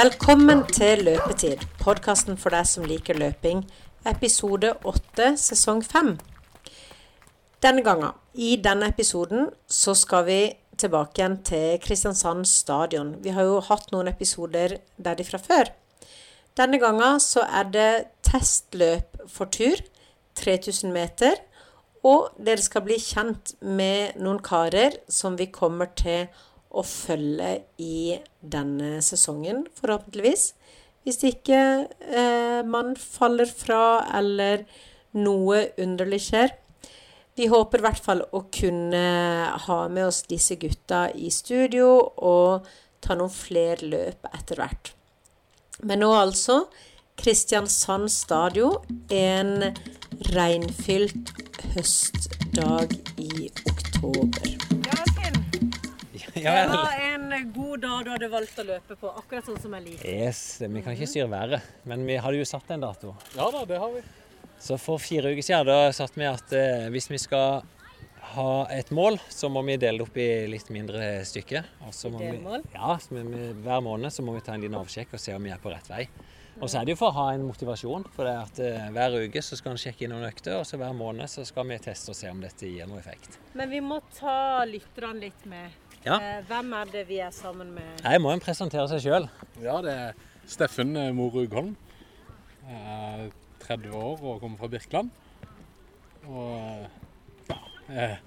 Velkommen til Løpetid, podkasten for deg som liker løping. Episode 8, sesong 5. Denne gangen, i denne episoden, så skal vi tilbake igjen til Kristiansand stadion. Vi har jo hatt noen episoder derifra før. Denne gangen så er det testløp for tur, 3000 meter. Og dere skal bli kjent med noen karer som vi kommer til å følge i denne sesongen, forhåpentligvis. Hvis ikke eh, man faller fra eller noe underlig skjer. Vi håper i hvert fall å kunne ha med oss disse gutta i studio og ta noen flere løp etter hvert. Men nå altså Kristiansand stadion en regnfylt høstdag i oktober. Ja, det var en god dag du hadde valgt å løpe på, akkurat sånn som jeg liker. Yes, vi kan ikke styre været, men vi hadde jo satt en dato. Ja da, det har vi. Så for fire uker siden da satt vi at eh, hvis vi skal ha et mål, så må vi dele det opp i litt mindre stykker. Delmål? Ja, vi, hver måned så må vi ta en liten avsjekk og se om vi er på rett vei. Og så er det jo for å ha en motivasjon. For det at eh, hver uke så skal en sjekke inn noen økter, og så hver måned så skal vi teste og se om dette gir noe effekt. Men vi må ta lytterne litt med. Ja. Eh, hvem er det vi er sammen med? Nei, må en presentere seg sjøl. Ja, det er Steffen Morugholm Morug Holm. Jeg er 30 år og kommer fra Birkeland. Og ja, jeg,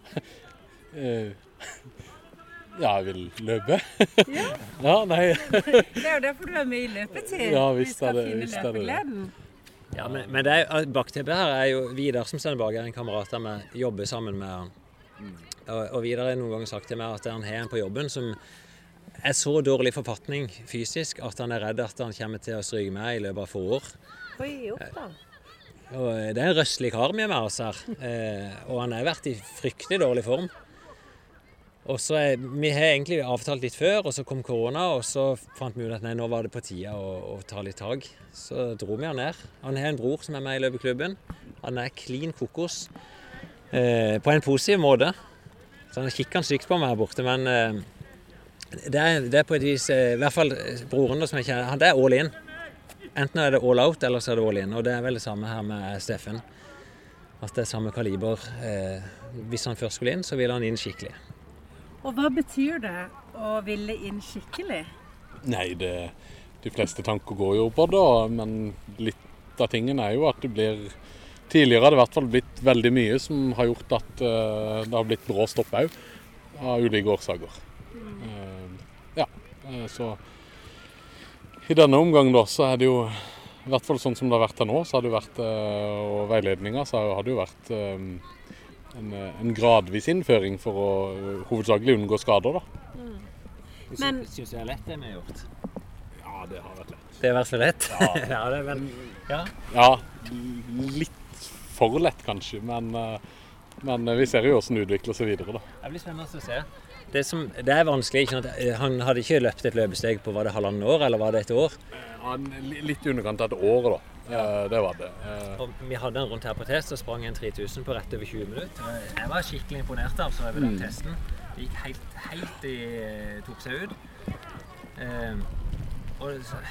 ja, jeg vil løpe. Ja. ja, nei. Det er jo derfor du er med i løpetid. Ja, vi visst skal er det- finne visst det det. løpegleden. Ja, men, men det er, bakteppet her er jo Vidar som står bak, er en kamerat av meg. Jobber sammen med han. Og, og Vidar har noen ganger sagt til meg at han har en på jobben som er så dårlig forfatning fysisk at han er redd at han kommer til å stryke med i løpet av få år. Oi, opp da. Og Det er en røslig kar vi har med oss her, eh, og han har vært i fryktelig dårlig form. Og så er, Vi har egentlig avtalt litt før, og så kom korona, og så fant vi ut at nei, nå var det på tide å, å ta litt tak. Så dro vi han ned. Han har en bror som er med i løpeklubben. Han er klin kokos. Eh, på en positiv måte. Så han kikker han stygt på meg her borte, men eh, det, er, det er på et vis eh, I hvert fall broren da, som jeg kjenner, han det er all in. Enten er det all out, eller så er det all in. Og det er vel det samme her med Steffen. At det er samme kaliber. Eh, hvis han først skulle inn, så ville han inn skikkelig. Og hva betyr det å ville inn skikkelig? Nei, det, de fleste tanker går jo på det, men litt av tingen er jo at det blir Tidligere har det i hvert fall blitt veldig mye som har gjort at eh, det har blitt brå stopp òg, av ulike årsaker. Eh, ja, eh, så i denne omgang da, så er det jo i hvert fall sånn som det har vært her nå, så har det jo vært, og veiledninga, så har det jo vært en, en gradvis innføring for å hovedsakelig unngå skader. da. Men- Syns du det er lett, det vi har gjort? Ja, det har vært lett. Det har vært så lett. Ja, det er vel, ja. Ja, litt for lett kanskje, men, eh, men vi ser jo hvordan det utvikler seg videre. da. Det blir spennende å se. Det, som, det er vanskelig. ikke sant? Han hadde ikke løpt et løpesteg på var det halvannet år, eller var det et år? Han, litt i underkant av et år, da. Ja. Det var det. Eh, Og vi hadde en rundt her på test og sprang en 3000 på rett over 20 minutter. Jeg var skikkelig imponert altså, over den testen. Det gikk helt, helt i tok seg ut. Eh, og så,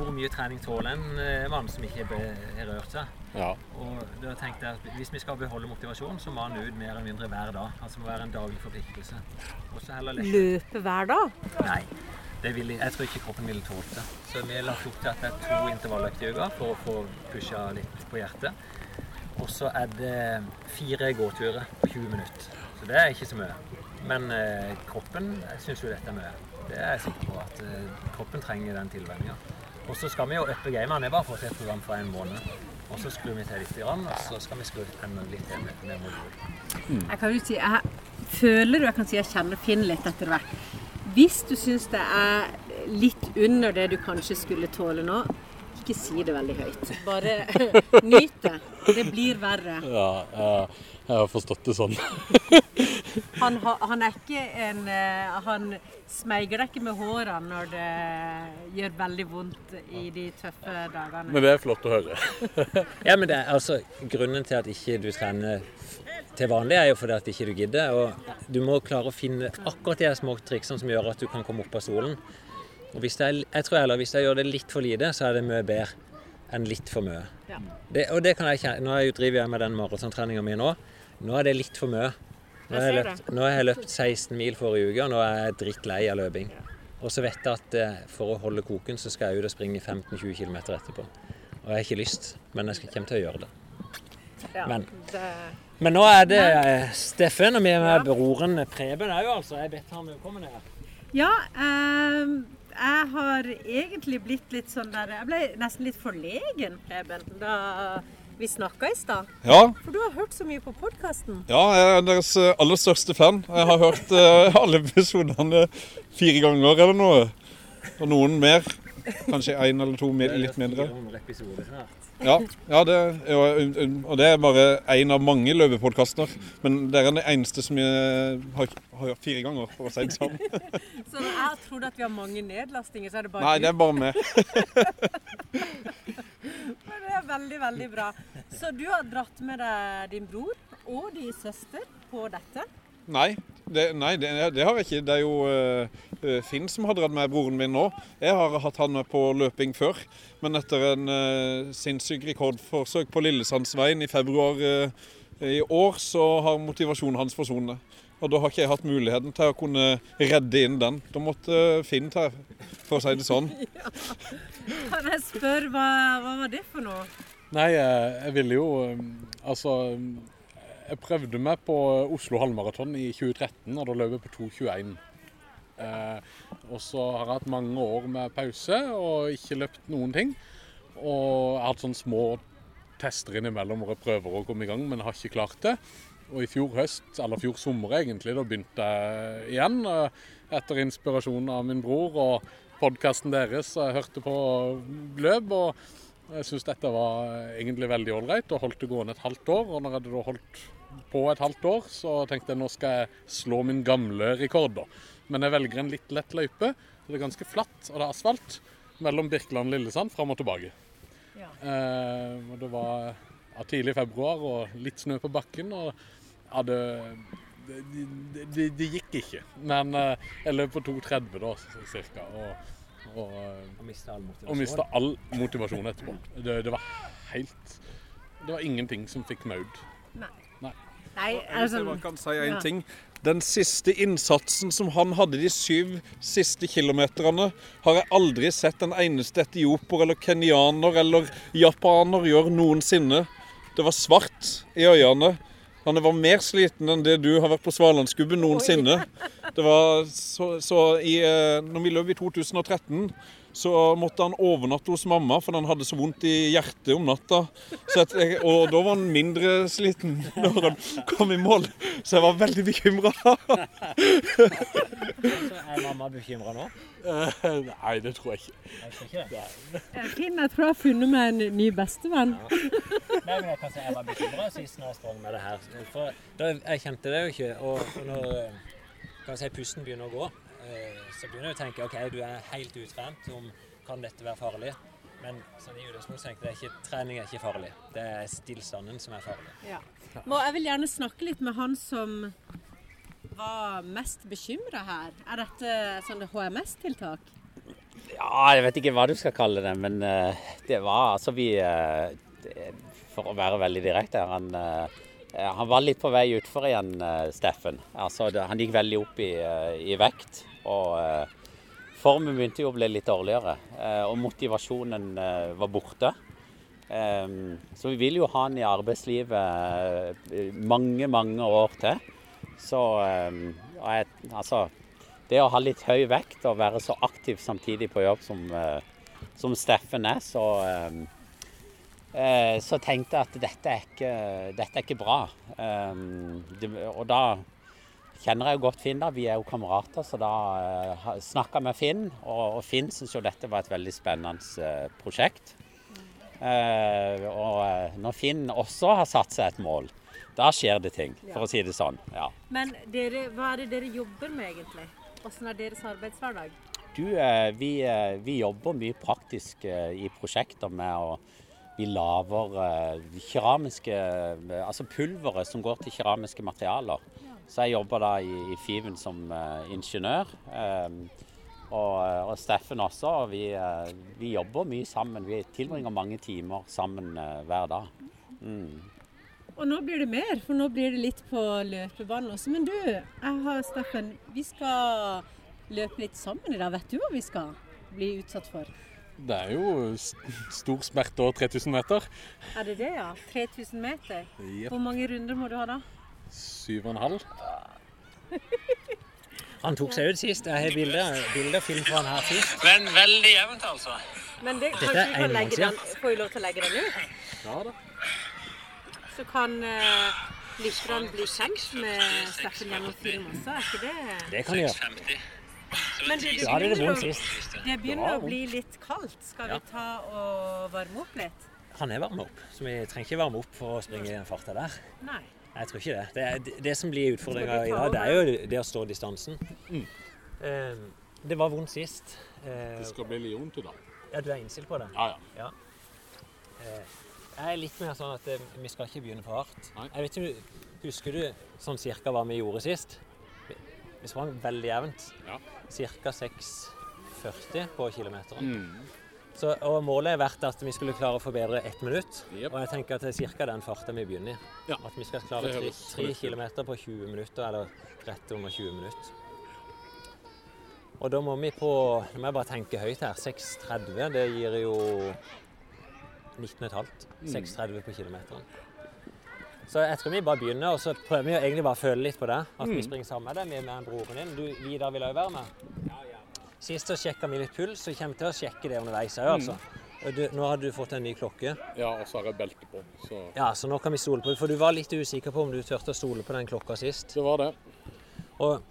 hvor mye trening tåler en eh, mann som ikke har rørt seg? Ja. Og da tenkte jeg at Hvis vi skal beholde motivasjon, så må han ut mer eller mindre hver dag. Altså må være en daglig forpliktelse. Løpe hver dag? Nei, det vil, jeg tror ikke kroppen ville tålt det. Så vi har lagt opp til at det er to intervalløkter i uka for å få pusha litt på hjertet. Og så er det fire gåturer på 20 minutter. Så det er ikke så mye. Men eh, kroppen syns jo dette er mye. Det er jeg sikker på at eh, kroppen trenger den tilvenninga. Og så skal vi jo uppe gamet. Vi har bare fått et program for en måned. Og så skrur vi til litt, grann, og så skal vi skru enda litt til med, med mot. Jeg kan jo si, jeg føler du jeg kan si jeg kjenner Finn litt etter hvert. Hvis du syns det er litt under det du kanskje skulle tåle nå, ikke si det veldig høyt. Bare nyt det. Det blir verre. ja jeg, jeg har forstått det sånn. Han, ha- han er ikke en eh, Han smeiger deg ikke med hårene når det gjør veldig vondt i de tøffe dagene. Men det er flott å høre. Ja, men det er altså Grunnen til at ikke du trener til vanlig, er jo fordi at ikke du gidder. Og du må klare å finne akkurat de små triksene som gjør at du kan komme opp av stolen. Og hvis jeg, jeg tror heller hvis jeg gjør det litt for lite, så er det mye bedre enn litt for mye. Ja. Det, og det kan jeg kjenne. Nå driver jeg med den maratontreninga mi nå. Nå er det litt for mye. Nå har jeg, løpt, nå har jeg løpt 16 mil forrige uke, og nå er jeg drittlei av løping. Og så vet jeg at eh, for å holde koken, så skal jeg ut og springe 15-20 km etterpå. Og jeg har ikke lyst, men jeg skal, kommer til å gjøre det. Men- Men nå er det eh, Steffen, og vi er med broren Preben òg, altså. Jeg bedt han velkommen her. Ja, ehm, jeg har egentlig blitt litt sånn der Jeg ble nesten litt forlegen, Preben, da vi snakka i stad. Ja, For du har hørt så mye på podkasten. ja, jeg er deres eh, aller største fan. Jeg har hørt eh, alle episodene fire ganger eller noe. Og noen mer. Kanskje én eller to litt mindre. 400 episoder snart. Ja, ja det, ja, og det er bare én av mange løvepodkaster. Men dere er den eneste som jeg har, har hørt fire ganger, for å si det sånn. Så når jeg tror at vi har mange nedlastinger, så er det bare Nei, du. det er bare meg. Men det er veldig, veldig bra. Så du har dratt med deg din bror og din søster på dette? Nei, det, nei, det, det har jeg ikke. Det er jo uh, Finn som har dratt med broren min nå. Jeg har hatt han med på løping før. Men etter en uh, sinnssyk rekordforsøk på Lillesandsveien i februar uh, i år, så har motivasjonen hans forsvunnet. Og da har ikke jeg hatt muligheten til å kunne redde inn den. Da måtte Finn ta, for å si det sånn. Kan jeg spørre, hva, hva var det for noe? Nei, eh, jeg ville jo eh, Altså Jeg prøvde meg på Oslo halvmaraton i 2013, og da løp jeg på 2,21. Eh, og så har jeg hatt mange år med pause og ikke løpt noen ting. Og jeg har hatt sånne små tester innimellom hvor jeg prøver å komme i gang, men har ikke klart det. Og i fjor høst, eller fjor sommer egentlig, da begynte jeg igjen. eh, Etter inspirasjon av min bror og podkasten deres. Jeg hørte på løp. og jeg syns dette var egentlig veldig ålreit og holdt det gående et halvt år. Og når jeg hadde da holdt på et halvt år, så tenkte jeg nå skal jeg slå min gamle rekord. da. Men jeg velger en litt lett løype. Det er ganske flatt, og det er asfalt mellom Birkeland og Lillesand fram og tilbake. Ja. Eh, og det var ja, tidlig i februar og litt snø på bakken. og ja, det, det, det, det, gikk ikke. Men eh, jeg løp på 2,30 da, cirka. Og, og eh, Og mista all motivasjon. og all motivasjon etterpå. Det, det var helt Det var ingenting som fikk meg ut. Nei, Nei altså, jeg kan si en ja. ting. Den siste innsatsen som han hadde de syv siste kilometerne, har jeg aldri sett en eneste etioper eller kenyaner eller japaner gjøre noensinne. Det var svart i øynene. Han var mer sliten enn det du har vært på Svalandsgubben noensinne. Det var så, så i, eh, når vi løp i 2013, så måtte han overnatte hos mamma, for han hadde så vondt i hjertet om natta. Så at jeg, og da var han mindre sliten når han kom i mål. Så jeg var veldig bekymra. Er mamma bekymra nå? nei, det tror jeg ikke. Jeg tror ikke det. Finn, jeg tror jeg har funnet meg en ny bestevenn. Nei, men jeg kan si jeg var bekymra sist når jeg sprang med det her. For da, jeg kjente det jo ikke. Og når eh, kan jeg si, pusten begynner å gå, eh, så begynner jeg å tenke OK, du er helt utrent. Om, kan dette være farlig? Men sånn i utgangspunktet tenkte jeg ikke trening er ikke farlig. Det er stillstanden som er farlig. Ja. Må, jeg vil gjerne snakke litt med han som var mest bekymra her. Er dette sånne HMS-tiltak? Ja, jeg vet ikke hva du skal kalle det, men eh, det var altså vi eh, For å være veldig direkte, han, eh, han var litt på vei utfor igjen, Steffen. Altså, det, han gikk veldig opp i, i vekt. Og eh, formen begynte jo å bli litt dårligere. eh, og motivasjonen eh, var borte. Så vi vil jo ha han i arbeidslivet eh, mange, mange år til. Så jeg, altså det å ha litt høy vekt og være så aktiv samtidig på jobb som, eh, som Steffen er, så, eh, så tenkte jeg at dette er ikke, dette er ikke bra. Det, og da kjenner jeg jo godt Finn, da. Vi er jo kamerater, så da uh, snakka jeg med Finn. Og, og Finn syntes jo dette var et veldig spennende uh, prosjekt. Uh, og eh, når Finn også har satt seg et mål, da skjer det ting, for å si det sånn. Ja. Men dere, hva er det dere jobber med egentlig? Hvordan er deres arbeidshverdag? Du, eh, vi, eh, vi jobber mye praktisk eh, i prosjekter med å Vi lager eh, keramiske eh, Altså pulveret som går til keramiske materialer. Så jeg jobber da i, i Fiven som eh, ingeniør. Eh, Og, eh, og Steffen også. og Vi, eh, vi jobber mye sammen. Vi tilbringer mange timer sammen hver dag. Mm. Og nå blir det mer, for nå blir det litt på løpebanen også. Men du, jeg har Steffen, vi skal løpe litt sammen i dag. Vet du hva vi skal bli utsatt for? Det er jo stor smerte over 3000 meter. Er det det, ja? 3000 meter. Yep. Hvor mange runder må du ha da? Syv og en halv. Han tok seg ut sist. Jeg har bilde bilde og film fra han her sist. Men veldig jevnt, altså. Men det, Dette kanskje er vi kan legge den, får vi lov til å legge den ut? Ja da. Så kan uh, lytterne bli kjent med Steffen gjennom film også, er ikke det? Det kan de gjøre. Men du, det det er det begynner, å, det begynner å bli litt kaldt. Skal vi ta og varme opp litt? Han er varm opp, så vi trenger ikke varme opp for å springe i den farta der. Nei. Jeg tror ikke det. Det, er, det, det som blir utfordringa i dag, det er jo det å stå distansen. Eh, det var vondt sist. Eh, Det skal bli litt vondt i dag. ja, du er innstilt på det? Ja, ja. Eh, jeg er litt mer sånn at eh, vi skal ikke begynne for hardt. Nei. Jeg vet ikke, Husker du sånn cirka hva vi gjorde sist? Vi, vi sprang veldig jevnt. Ja. Cirka 6,40 på kilometeren. Mm. Så, og målet har vært at vi skulle klare å forbedre ett minutt. Yep. Og jeg tenker at det er ca. den farta vi begynner i. Ja. At vi skal klare tre, kilometer på 20 minutter, eller rett under 20 minutter. Og da må vi på Nå må jeg bare tenke høyt her. 6,30 det gir jo 19,5. Mm. 6,30 på kilometeren. Så jeg tror vi bare begynner, og så prøver vi å egentlig bare føle litt på det. At vi Mm. springer sammen med deg, vi med broren din. Du, Vidar vil òg være med? Sist så sjekka litt puls, så vi kommer til å sjekke det underveis òg, altså. Og du, nå har du fått en ny klokke. ja, og så har jeg belte på. Så Ja, så nå kan vi stole på det. For du var litt usikker på om du turte å stole på den klokka sist. det var det. Og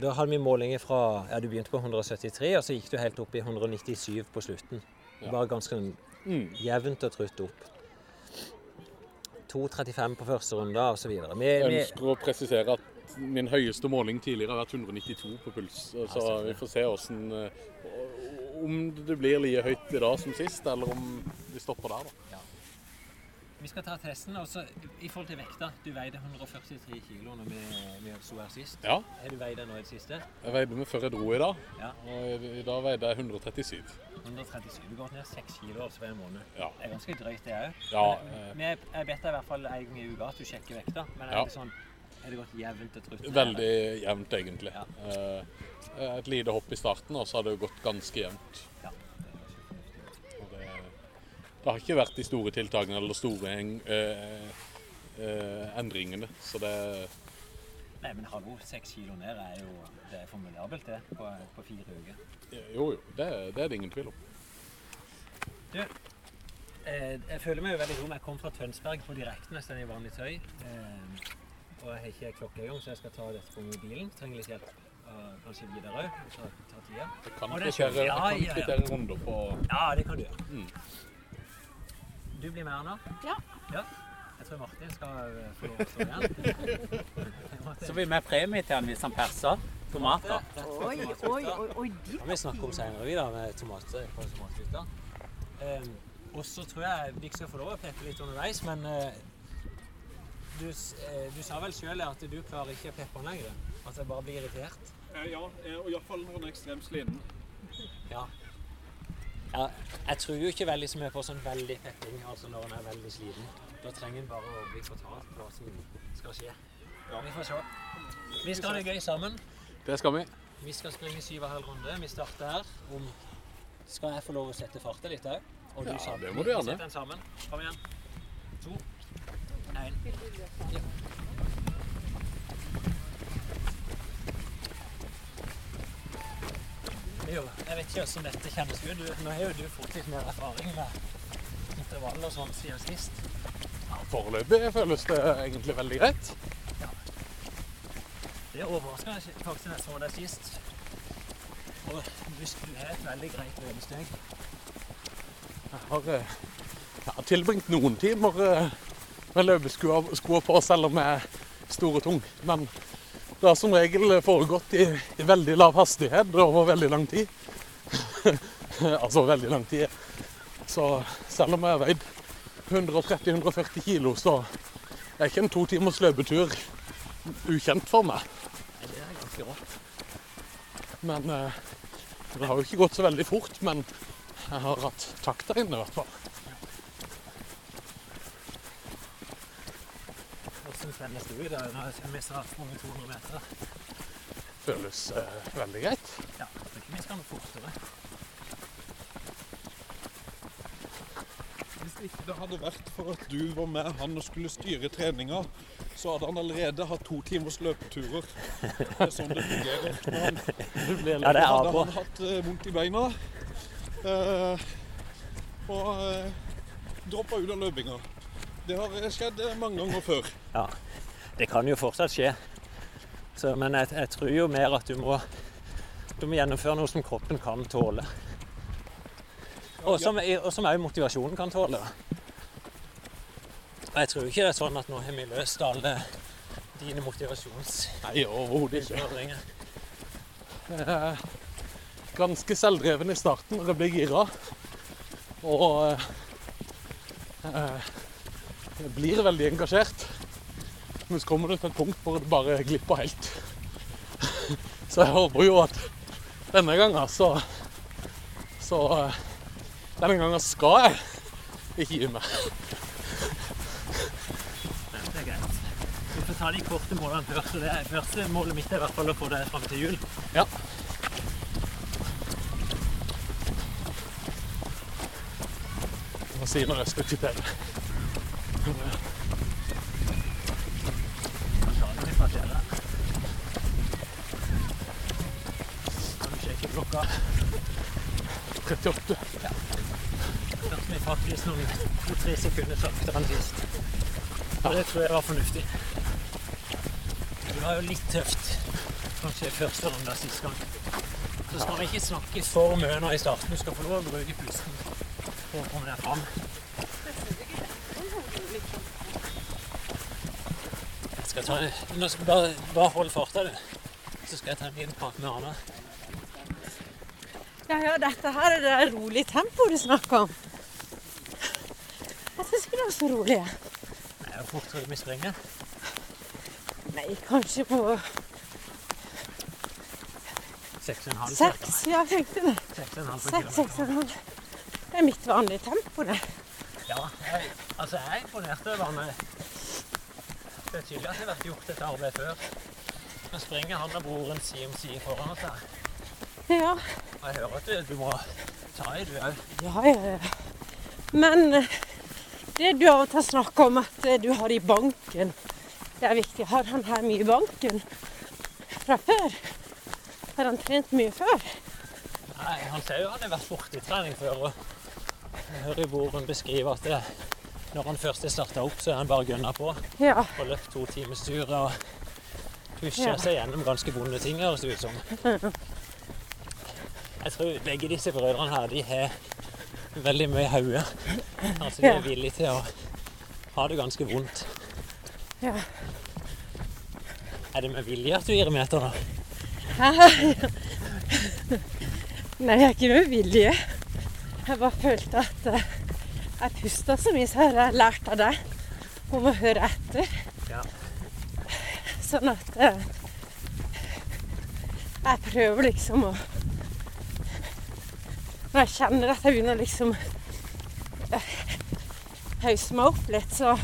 da hadde vi målinger fra Ja, du begynte på 173, og så gikk du helt opp i 197 på slutten. Ja. Bare ganske Mm. jevnt og trutt opp. 2,35 på første runde osv. Vi, Jeg vi, ønsker å presisere at min høyeste måling tidligere har vært 192 på puls. Så vi får se hvordan, eh, om det blir like høyt i dag som sist, eller om vi stopper der. da. vi skal ta testen. Også, i forhold til vekta. Du veide 143 kg når vi, vi sto her sist. Ja, Har du veid nå i det siste? jeg veide meg før jeg dro i dag, Ja. og i, dag veide jeg 137. 137. Du gått ned 6 kilo altså på en måned. Ja. Det er ganske drøyt, det òg. Ja, Men jeg bedt deg i hvert fall en gang i uka at du sjekker vekta. Men er Ja. det sånn Er det gått jevnt og trutt? Veldig jevnt, egentlig. Ja. Eh, Et lite hopp i starten, og så har det gått ganske jevnt. Ja. Og det, det har ikke vært de store tiltakene eller store eh, eh, endringene. Så det Nei, men hallo, seks kilo ned er jo det er formidabelt, det, på, på fire uker. Jo, jo. Det, det er det ingen tvil om. Du, eh, jeg føler meg jo veldig dum. Jeg kom fra Tønsberg på direkten, jeg er i vanlig tøy. Eh, og jeg har ikke klokke engang, så jeg skal ta dette på mobilen. Trenger litt hjelp. Uh, kanskje videre òg. Ta, tida. Jeg kan kvittere, Ja, ja, ja. runder på Ja, det kan du gjøre. Mm. Du blir med, Erna. Ja. ja. Jeg tror Martin skal eh, få lov til å stå igjen. Så blir vi premie til han hvis han perser tomater. Oi, oi, oi, oi, de kan vi snakke om senere, vi da, med tomater. Um, og så tror jeg vi skal få lov å peke litt underveis, men eh, du, eh, du sa vel sjøl at du klarer ikke å peppe den lenger? At jeg bare blir irritert? Ja, og iallfall når han er ekstremt sliten. Ja. ja. Jeg tror jo ikke veldig så mye på sånn veldig pepping, altså når en er veldig sliten. Da trenger en bare å bli fortalt hva som skal skje. Ja, vi får se. Vi skal ha det gøy sammen. Det skal vi. Vi skal springe syv og halv runde. Vi starter her. Om skal jeg få lov å sette farta litt òg? Og Ja, sammen. det må du gjerne. setter den sammen. Kom igjen. To. Én. Ja. Jo, jeg vet ikke hvordan dette kjennes ut. Nå har jo du fått litt mer erfaring med intervall og sånn siden sist. Ja, Foreløpig føles det egentlig veldig greit. Ja. Det overraska meg faktisk da jeg så deg sist. Og du, du har et veldig greit løpesteg. Jeg har, eh, har tilbringt noen timer eh, med løpeskoa på, selv om jeg er stor og tung. Men det har som regel foregått i, i veldig lav hastighet over veldig lang tid. altså veldig lang tid. Så selv om jeg har veid 130-140 kilo, så er ikke en to timers løpetur ukjent for meg. Det er ganske rått. Men eh, Det har jo ikke gått så veldig fort, men jeg har hatt takta inne i hvert fall. Hvordan kjennes det ut vi har sprunget 200 meter? Føles eh, veldig greit. Ja, det er ikke minst skal noe fortere. Hvis det ikke det hadde vært for at du var med han og skulle styre treninga, så hadde han allerede hatt to timers løpeturer. Det er sånn det fungerer. Han, Det Ja, det er hadde han hatt eh, vondt i beina eh, og uh, droppa ut av løpinga. Det har eh, skjedd eh, mange ganger før. Ja, det kan jo fortsatt skje. Så, men jeg, jeg tror jo mer at du må, du må gjennomføre noe som kroppen kan tåle. Og som og som òg motivasjonen kan tåle. Og jeg tror ikke det er sånn at nå har vi løst alle dine motivasjons... Nei, overhodet ikke. Er ganske selvdreven i starten når jeg blir gira. Og eh, eh, jeg blir veldig engasjert. Men så kommer det til et punkt hvor det bare glipper helt. Så jeg håper jo at denne gangen så Så eh, denne gangen skal jeg ikke gi meg. Det er greit. Vi får ta de korte målene først. og Det er, første målet mitt er i hvert fall å få det fram til jul. Ja. Hva sier når jeg skal kvittere? Kanskje vi passerer. Kan du sjekke klokka? 38. Først vi faktisk noen to-tre sekunder saktere enn sist. Og det tror jeg var fornuftig. Det var jo litt tøft, kanskje første runde sist gang. Så skal vi ikke snakke for mye nå i starten. Du skal få lov å bruke pusten for å komme deg fram. Jeg skal ta nå skal bare, bare hold farta, du. Så skal jeg ta en liten prat med Arne. Ja, ja, dette her er det rolige tempoet du snakker om. Jeg syns ikke det var så rolig. jeg. Det er jo fortere vi springer. Nei, kanskje på 6,5 seks. Ja, jeg tenkte det. 6,5 på Seks, kilometer. seks og en halv. Det er mitt vanlige tempo, det. Ja, jeg, altså jeg er imponert over han. Det er tydelig at det har vært gjort et arbeid før. Nå springer han og broren side om side foran oss her. Ja, jeg hører at du, må ta i, du òg. ja, ja. ja. Men eh, det du av og til snakker om at eh, du har i banken, det er viktig. Har han her mye i banken fra før? Har han trent mye før? Nei, Han ser jo han har vært borti trening før. og Jeg hører broren beskrive at det, når han først er starta opp, så er han bare gønna på. Ja. Og løpt to timers tur og pusha Ja. seg gjennom ganske vonde ting, høres det ut som. Jeg tror begge disse brødrene her, de har veldig mye hode. Altså de er villige til å ha det ganske vondt. ja. Er det med vilje at du gir meter, da? Nei, jeg er ikke med vilje. Jeg bare følte at eh, jeg pusta så mye, så har jeg lært av deg om å høre etter. Ja. Sånn at eh, jeg prøver liksom å Når jeg kjenner at jeg begynner liksom eh, hause meg opp litt, så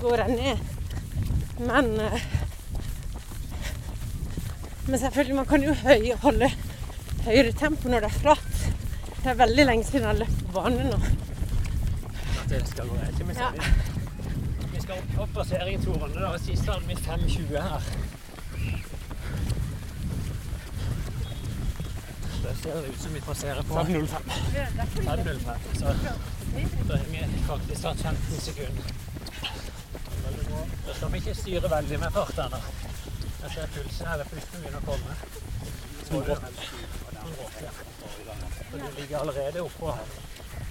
går jeg ned. Men eh, men selvfølgelig, man kan jo høy, holde høyere tempo når det er flatt. Det er veldig lenge siden jeg har løpt på bane nå. Det skal gå helt. Vi Ja. skal, vi skal opp, opp passering to runder. da. Sist hadde vi 5,20 her. Det ser ut som vi passerer på 5.05. 5,05. Så da har vi faktisk tatt 15 sekunder. Da skal vi ikke styre veldig med fart ennå. Jeg ser pulsen eller pusten begynner å komme. Så det- 108, du ligger allerede oppå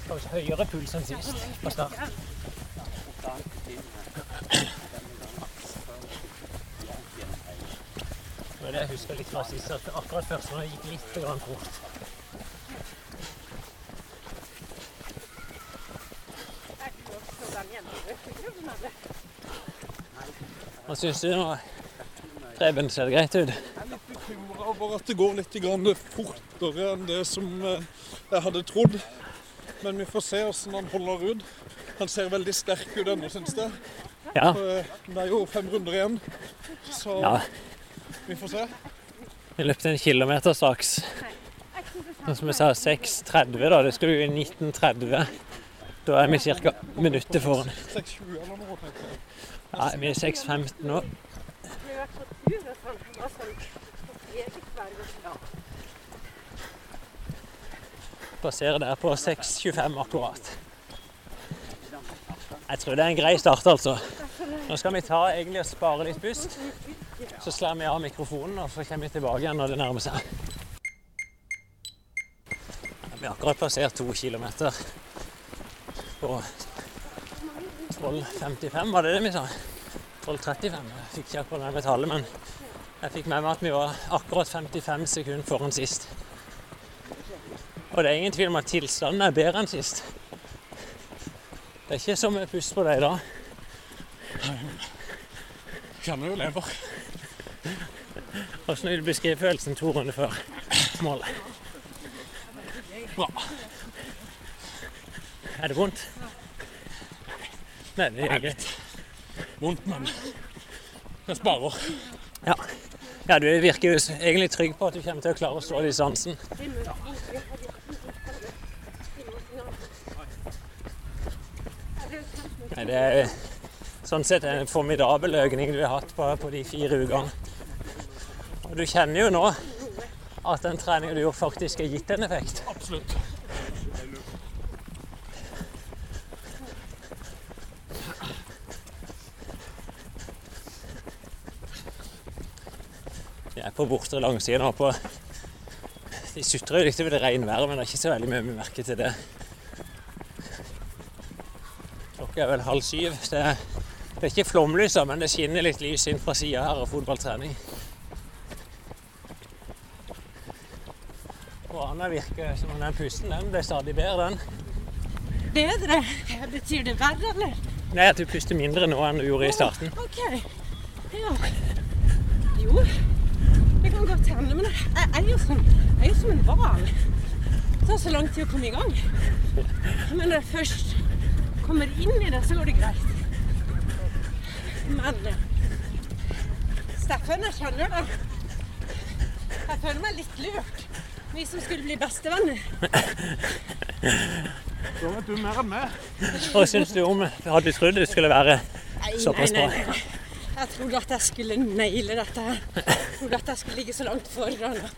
kanskje høyere puls enn sist på start. Det jeg husker litt fra sist, at akkurat først når det gikk litt grann fort. Hva syns du nå? Preben, ser det greit ut? Jeg er litt bekymra over at det går litt fortere enn det som eh, jeg hadde trodd. Men vi får se hvordan han holder ut. Han ser veldig sterk ut ennå, syns jeg. Ja. Eh, Det er jo fem runder igjen, så ja. Vi får se. Vi løpte en kilometer straks. Og som jeg sa, 6.30 da. Det skulle jo i 19.30. Da er vi ca. minuttet foran. 6.20 eller noe, tenker jeg. Ja, vi er 6.15 nå. Passerer der på 6.25 akkurat. Jeg tror det er en grei start, altså. Nå skal vi ta egentlig og spare litt pust. Så slår vi av mikrofonen, og så kommer vi tilbake igjen når det nærmer seg. Vi har akkurat passert to kilometer på 12.55, var det det vi sa? 12.35. Jeg fikk ikke akkurat med tallet, men jeg fikk med meg at vi var akkurat 55 sekunder foran sist. Og det er ingen tvil om at tilstanden er bedre enn sist. Det er ikke så mye pust på deg dag. Kjenner jo lever. Hvordan vil du beskrive følelsen to runder før målet? Bra. Er det vondt? Nei, det er greit. Vondt, men jeg sparer. Ja. ja, du virker jo egentlig trygg på at du kommer til å klare å stå distansen. Nei, det er sånn sett en formidabel økning du har hatt på, på de fire ukene. Du kjenner jo nå at den treningen du gjorde, faktisk har gitt en effekt. Absolutt. Jeg er på bortre langside nå. på De sutrer jo litt over det regnværet, men det er ikke så veldig mye vi merker til det. Klokka er vel halv syv. Det er, det er ikke flomlys, men det skinner litt lys inn fra sida her av fotballtrening. Anna virker som om den pusten den ble stadig bedre, den. Bedre? Betyr det verre, eller? Nei, at du puster mindre nå enn du gjorde i starten. OK. Ja. Jo, det kan godt hende. Men jeg er jo som, Jeg er jo som en hval. Det tar så lang tid å komme i gang. Men når jeg først kommer inn i det, så går det greit. Men eh, Steffen, jeg kjenner det. Jeg føler meg litt lurt. Vi som skulle bli bestevenner. Da vet du mer enn meg. Hva syns du om Hadde du trodd det skulle være såpass bra? Jeg trodde at jeg skulle naile dette her. Jeg trodde at jeg skulle ligge så langt foran og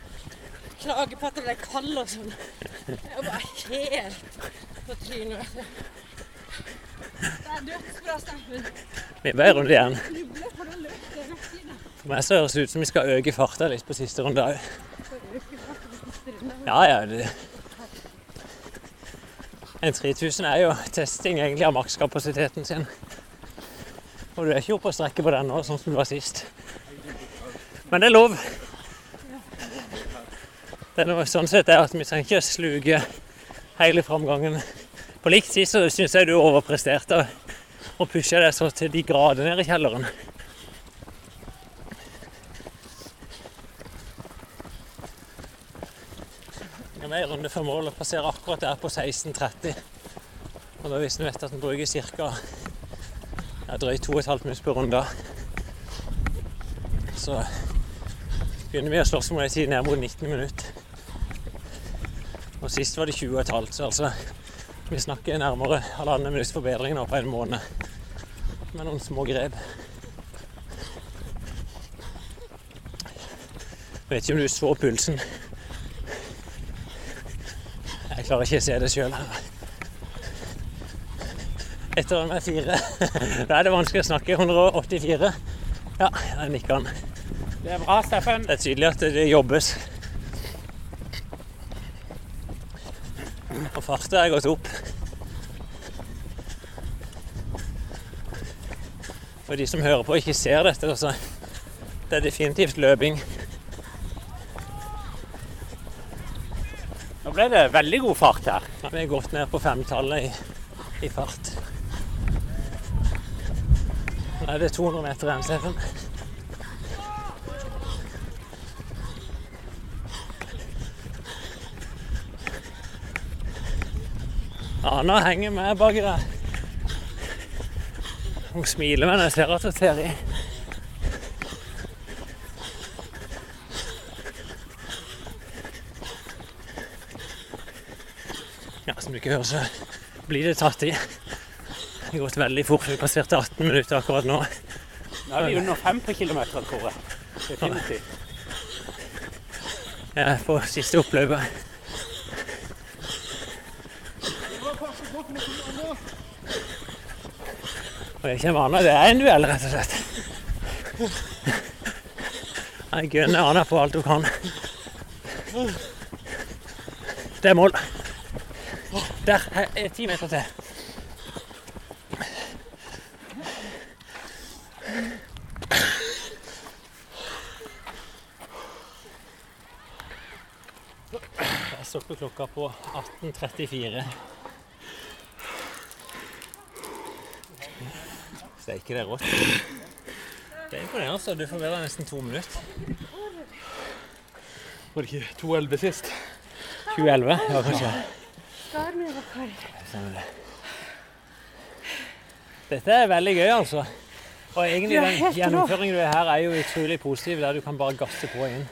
klage på at det ble kald og sånn. Jeg var helt på trynet. Det er dødsbra, Steffen. Vi er bare en runde igjen. Det. For meg så høres det ut som vi skal øke farta litt på siste runde òg. Ja, ja. Det. En 3000 er jo testing egentlig av makskapasiteten sin. Og du er ikke oppe og strekker på den nå, sånn som du var sist. Men det er lov. Det er noe sånn sett er at vi trenger ikke sluke hele framgangen. På likt tid så syns jeg du overpresterte og pusha deg så til de grader ned i kjelleren. Med runde før mål og passerer akkurat der på 16.30. Og da hvis du vet at den bruker ca. Ja, drøyt 2,5 minutter på runde, så begynner vi å slåss om en tid ned mot 19 minutter. Og sist var det 20,5, så altså vi snakker nærmere halvannet minutts forbedring nå på en måned. Med noen små grep. Jeg vet ikke om du så pulsen. Jeg klarer ikke å se det sjøl. Etter den er fire. Da er det vanskelig å snakke. 184. Ja, der nikker han. Det er bra, Steffen. Det er tydelig at det jobbes. Og farta er gått opp. For de som hører på og ikke ser dette, så det er definitivt løping. ble det veldig god fart her. Vi er godt ned på femtallet i, i fart. Nå er det 200 meter igjen, Steffen. Ja, nå henger vi baki der. Hun smiler, men jeg ser at hun ser i. Hører, så blir det tatt i. Det har gått veldig fort. Vi passerte 18 minutter akkurat nå. Nå er vi under fem på kilometeren, tror jeg. Definitivt. Jeg er på siste oppløpet. Og det er ikke en vane, det er en duell, rett og slett. Jeg gønner Anna på alt hun kan. Det er mål. Der er ti meter til. Jeg stopper klokka på 18.34. Steike, det er rått. Det er imponerende. altså. Du får være nesten to minutter. Var det ikke 2.11 sist? 2011? Ja, kanskje. Stemmer det. Dette er veldig gøy, altså. Og egentlig den gjennomføringen du er her, er jo utrolig positiv, der du kan bare gasse på inn.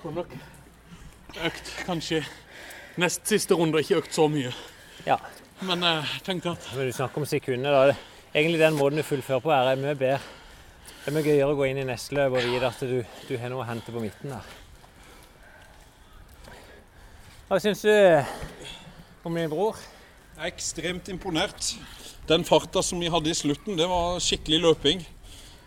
Får nok økt kanskje nest siste runde, ikke økt så mye. Ja. Men tenk jeg tenker at Når du snakker om sekunder, da. Egentlig den måten du fullfører på, er mye bedre. Det er mye gøyere å gå inn i neste løp og vite at du, du har noe å hente på midten der. Hva syns du om min bror? Jeg er ekstremt imponert. Den farta som vi hadde i slutten, det var skikkelig løping.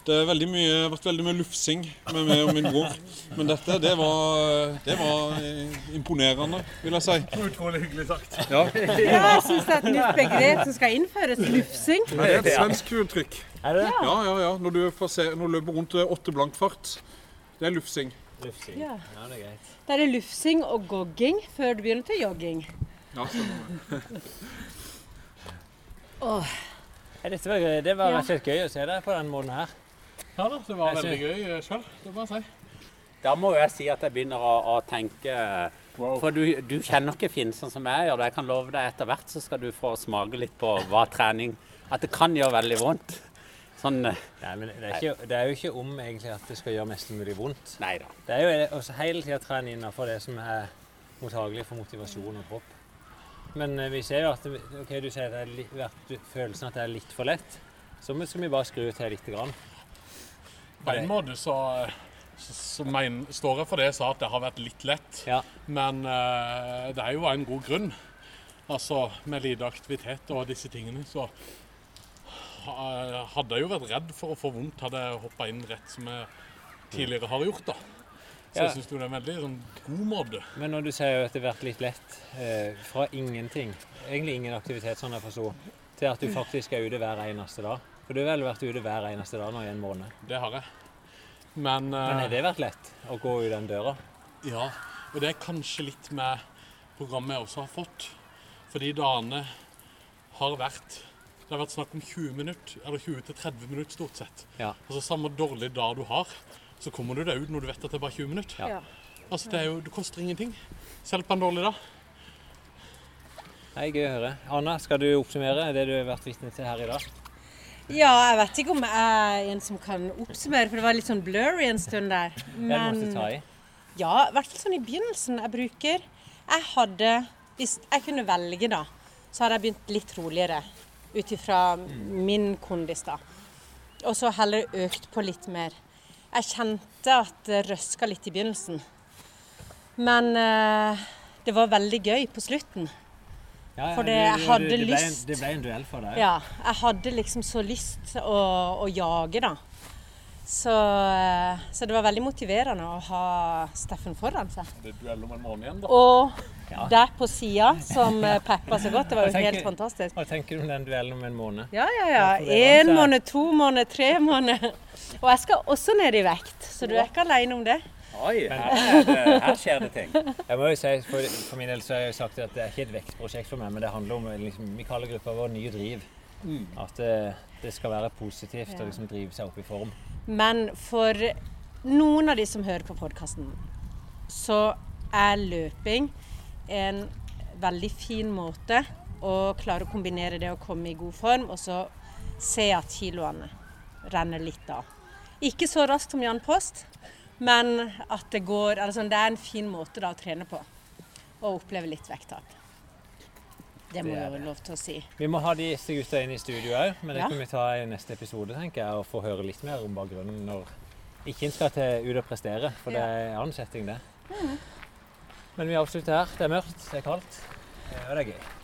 Det har vært veldig mye lufsing med meg og min bror. Men dette, det var, det var eh, imponerende, vil jeg si. Utrolig hyggelig sagt. Ja. Jeg syns det er et nytt begrep som skal innføres. Lufsing. Det er et svensk uttrykk. Er det? Ja, ja, ja. Når du, får se, når du løper rundt åtte blank fart. Det er lufsing. Lufsing. Ja. Ja, det er greit. Da er det lufsing og gogging før du begynner til jogging. Ja, oh. Dette var, gøy. det var Ja. rett og slett gøy å se deg på den måten her. Ja da, det var veldig gøy sjøl. Det må jeg si. Da må jeg si at jeg begynner å, å tenke For du, du kjenner ikke Finn sånn som jeg gjør det. Jeg kan love deg etter hvert så skal du få smake litt på hva trening At det kan gjøre veldig vondt. Sånn eh, Nei, men det er, ikke, det er jo ikke om egentlig at det skal gjøre mest mulig vondt. Neida. Det er jo det- også hele tida trene innenfor det som er mottagelig for motivasjon og kropp. Men eh, vi ser jo at ok, du sier det er vært følelsen at det er litt for lett. Så skal vi bare skru til lite grann. På en måte så, så men, står jeg for det jeg sa, at det har vært litt lett. Ja. Men uh, det er jo en god grunn. Altså med lite aktivitet og disse tingene, så hadde jeg jo vært redd for å få vondt hadde jeg hoppa inn rett som jeg tidligere har gjort. da. Så Ja. jeg syns det er en veldig sånn, god måte. Men når du sier jo at det har vært litt lett eh, fra ingenting, egentlig ingen aktivitet sånn jeg forsto, til at du faktisk er ute hver eneste dag. For du har vel vært ute hver eneste dag nå i en måned. Det har jeg. Men, eh, Men har det vært lett å gå ut den døra? Ja, og det er kanskje litt med programmet jeg også har fått. Fordi dagene har vært Det har vært snakk om 20 minutter, eller 20-30 minutter stort sett. Ja. Altså Samme dårlig dag du har, så kommer du deg ut når du vet at det er bare 20 minutter. Ja. Altså Det er jo, det koster ingenting. Selv på en dårlig dag. Det er gøy å høre. Anna, skal du oppsummere det du har vært vitne til her i dag? ja, jeg vet ikke om jeg er en som kan oppsummere, for det var litt sånn blurry en stund der. Det du ta i. Ja, i hvert fall sånn i begynnelsen. Jeg bruker Jeg hadde Hvis jeg kunne velge, da, så hadde jeg begynt litt roligere ut ifra min kondis, da. Og så heller økt på litt mer. Jeg kjente at det røska litt i begynnelsen. Men eh, det var veldig gøy på slutten. Ja, ja, For jeg du- hadde det ble en- lyst. Det ble en duell for deg. Ja, jeg hadde liksom så lyst å, å jage, da. Så, eh, så det var veldig motiverende å ha Steffen foran seg. Det er duell om en måned igjen, da. Og Ja. der på sida, som eh, peppa så godt. Det var jo tenker- helt fantastisk. Hva tenker du om den duellen om en måned? Ja, ja, Ja, Én måned, to måneder, tre måneder. Og jeg skal også ned i vekt, så du er ikke alene om det. Oi, her, er det, her skjer det ting. Jeg må jo si, for, for min del så har jeg jo sagt at det er ikke et vekstprosjekt for meg, men det handler om liksom, Vi kaller gruppa vår Nye driv. At det, det skal være positivt Ja. og liksom drive seg opp i form. Men for noen av de som hører på podkasten, så er løping en veldig fin måte å klare å kombinere det å komme i god form, og så se at kiloene renner litt av. Ikke så raskt som Jan Post, men at det går altså Det er en fin måte da å trene på. Og oppleve litt vekttap. Det må jeg det. lov til å si. Vi må ha disse gutta inn i studio òg, men det Ja. kan vi ta i neste episode, tenker jeg, og få høre litt mer om bakgrunnen når ikke en skal til ut og prestere, for det er en annen setting, det. Men vi avslutter her. Det er mørkt, det er kaldt, Ja, det er gøy.